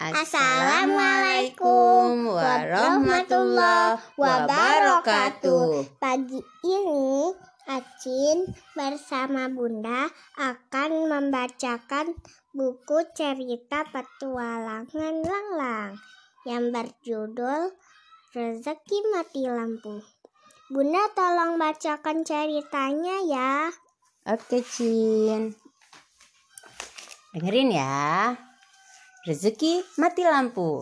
Assalamualaikum warahmatullahi wabarakatuh. Pagi ini Acin bersama Bunda akan membacakan buku cerita petualangan Langlang yang berjudul Rezeki Mati Lampu. Bunda tolong bacakan ceritanya ya. Oke, Cin. Dengerin ya. Rezeki mati lampu.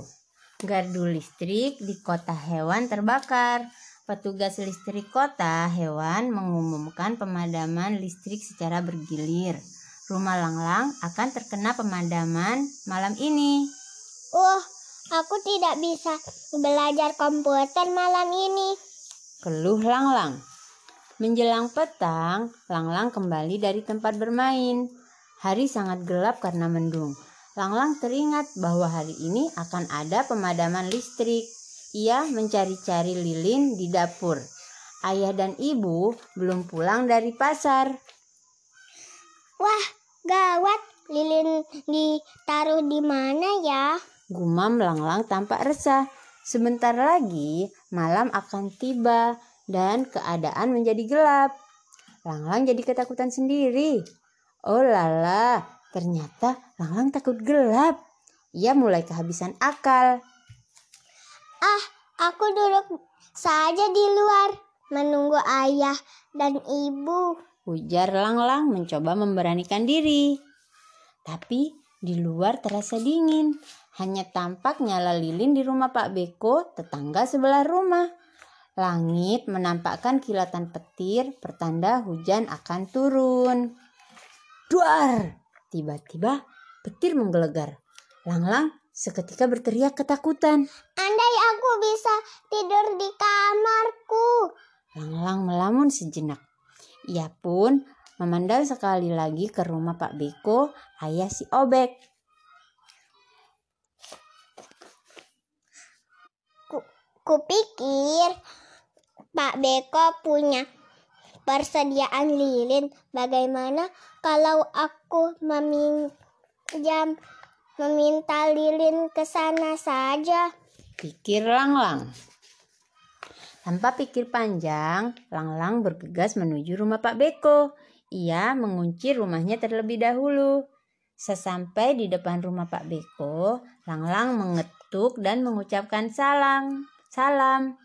Gardu listrik di kota hewan terbakar. Petugas listrik kota hewan mengumumkan pemadaman listrik secara bergilir. Rumah Langlang akan terkena pemadaman malam ini. Oh, aku tidak bisa belajar komputer malam ini. Keluh Langlang. Menjelang petang, Langlang kembali dari tempat bermain. Hari sangat gelap karena mendung. Langlang teringat bahwa hari ini akan ada pemadaman listrik. Ia mencari-cari lilin di dapur. Ayah dan ibu belum pulang dari pasar. Wah, gawat. Lilin ditaruh di mana ya? Gumam Langlang tampak resah. Sebentar lagi malam akan tiba dan keadaan menjadi gelap. Langlang jadi ketakutan sendiri. Oh lala, Ternyata Langlang takut gelap. Ia mulai kehabisan akal. Ah, aku duduk saja di luar menunggu ayah dan ibu. Ujar Langlang mencoba memberanikan diri. Tapi di luar terasa dingin. Hanya tampak nyala lilin di rumah Pak Beko, tetangga sebelah rumah. Langit menampakkan kilatan petir, pertanda hujan akan turun. Duar! Tiba-tiba petir menggelegar. Langlang seketika berteriak ketakutan. Andai aku bisa tidur di kamarku. Langlang melamun sejenak. Ia pun memandang sekali lagi ke rumah Pak Beko, ayah si Obek. kupikir Pak Beko punya persediaan lilin. Bagaimana kalau aku meminjam meminta lilin ke sana saja? Pikir Langlang. Tanpa pikir panjang, Langlang bergegas menuju rumah Pak Beko. Ia mengunci rumahnya terlebih dahulu. Sesampai di depan rumah Pak Beko, Langlang mengetuk dan mengucapkan salam. Salam.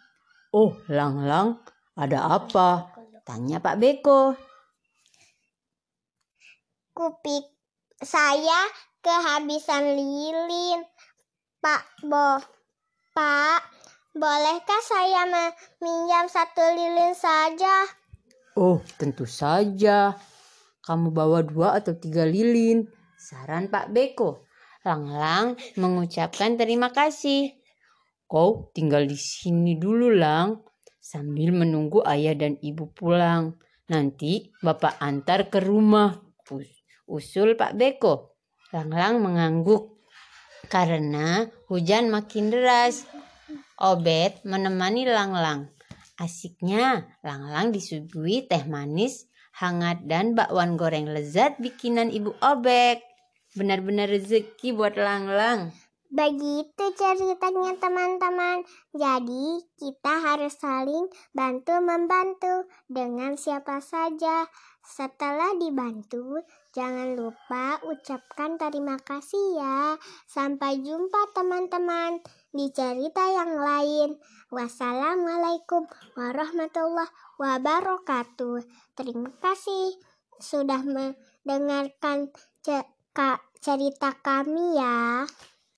Oh, Langlang, ada apa? Tanya Pak Beko. Kupik saya kehabisan lilin. Pak Bo. Pak, bolehkah saya meminjam satu lilin saja? Oh, tentu saja. Kamu bawa dua atau tiga lilin. Saran Pak Beko. Lang-lang mengucapkan terima kasih. Kau tinggal di sini dulu, Lang sambil menunggu ayah dan ibu pulang. Nanti bapak antar ke rumah. Usul Pak Beko. Langlang mengangguk karena hujan makin deras. Obet menemani Langlang. Asiknya, Langlang disuguhi teh manis, hangat, dan bakwan goreng lezat bikinan Ibu Obek. Benar-benar rezeki buat Langlang. Begitu ceritanya teman-teman. Jadi kita harus saling bantu-membantu dengan siapa saja. Setelah dibantu, jangan lupa ucapkan terima kasih ya. Sampai jumpa teman-teman di cerita yang lain. Wassalamualaikum warahmatullahi wabarakatuh. Terima kasih sudah mendengarkan cerita kami ya.